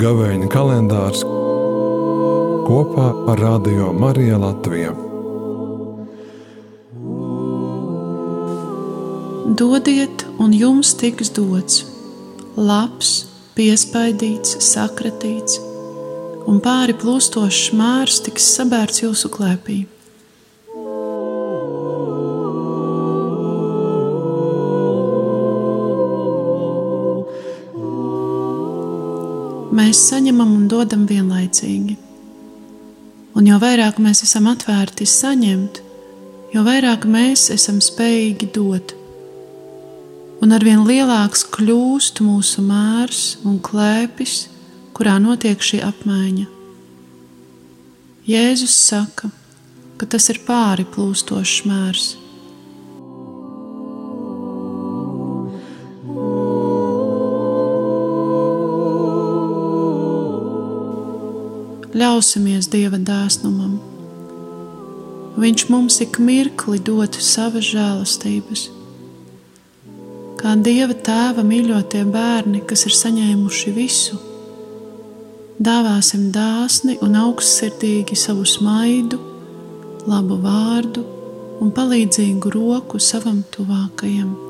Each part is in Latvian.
Gavēņa kalendārs kopā ar Radio Mariju Latviju. Dodiet, un jums tiks dots labs, piespaidīts, sakratīts, un pāri plūstošs mārs tiks sabērts jūsu klēpī. Mēs saņemam un dodam vienlaicīgi. Un jo vairāk mēs esam atvērti saņemt, jo vairāk mēs esam spējīgi dot. Un arvien lielāks kļūst mūsu mērs un klēpis, kurā notiek šī apmaiņa. Jēzus saka, ka tas ir pāri plūstošs mērs. Ļausimies Dieva dāsnumam. Viņš mums ik mirkli dod savas žēlastības. Kā Dieva tēva mīļotie bērni, kas ir saņēmuši visu, dāvāsim dāsni un augstsirdīgi savu smaidu, labu vārdu un palīdzīgu roku savam tuvākajam.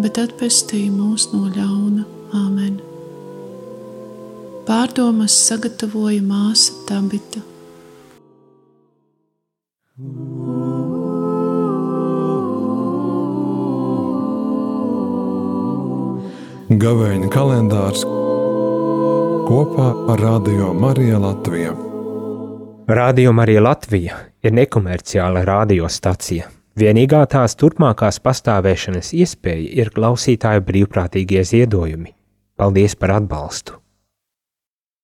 bet atpestī mūs no ļauna. Āmen! Pārdomas sagatavoja māsa Tabita. Gavēņa kalendārs kopā ar Radio Mariju Latviju. Radio Marija Latvija ir nekomerciāla radiostacija Vienīgā tās turpmākās pastāvēšanas iespēja ir klausītāju brīvprātīgie ziedojumi. Paldies par atbalstu!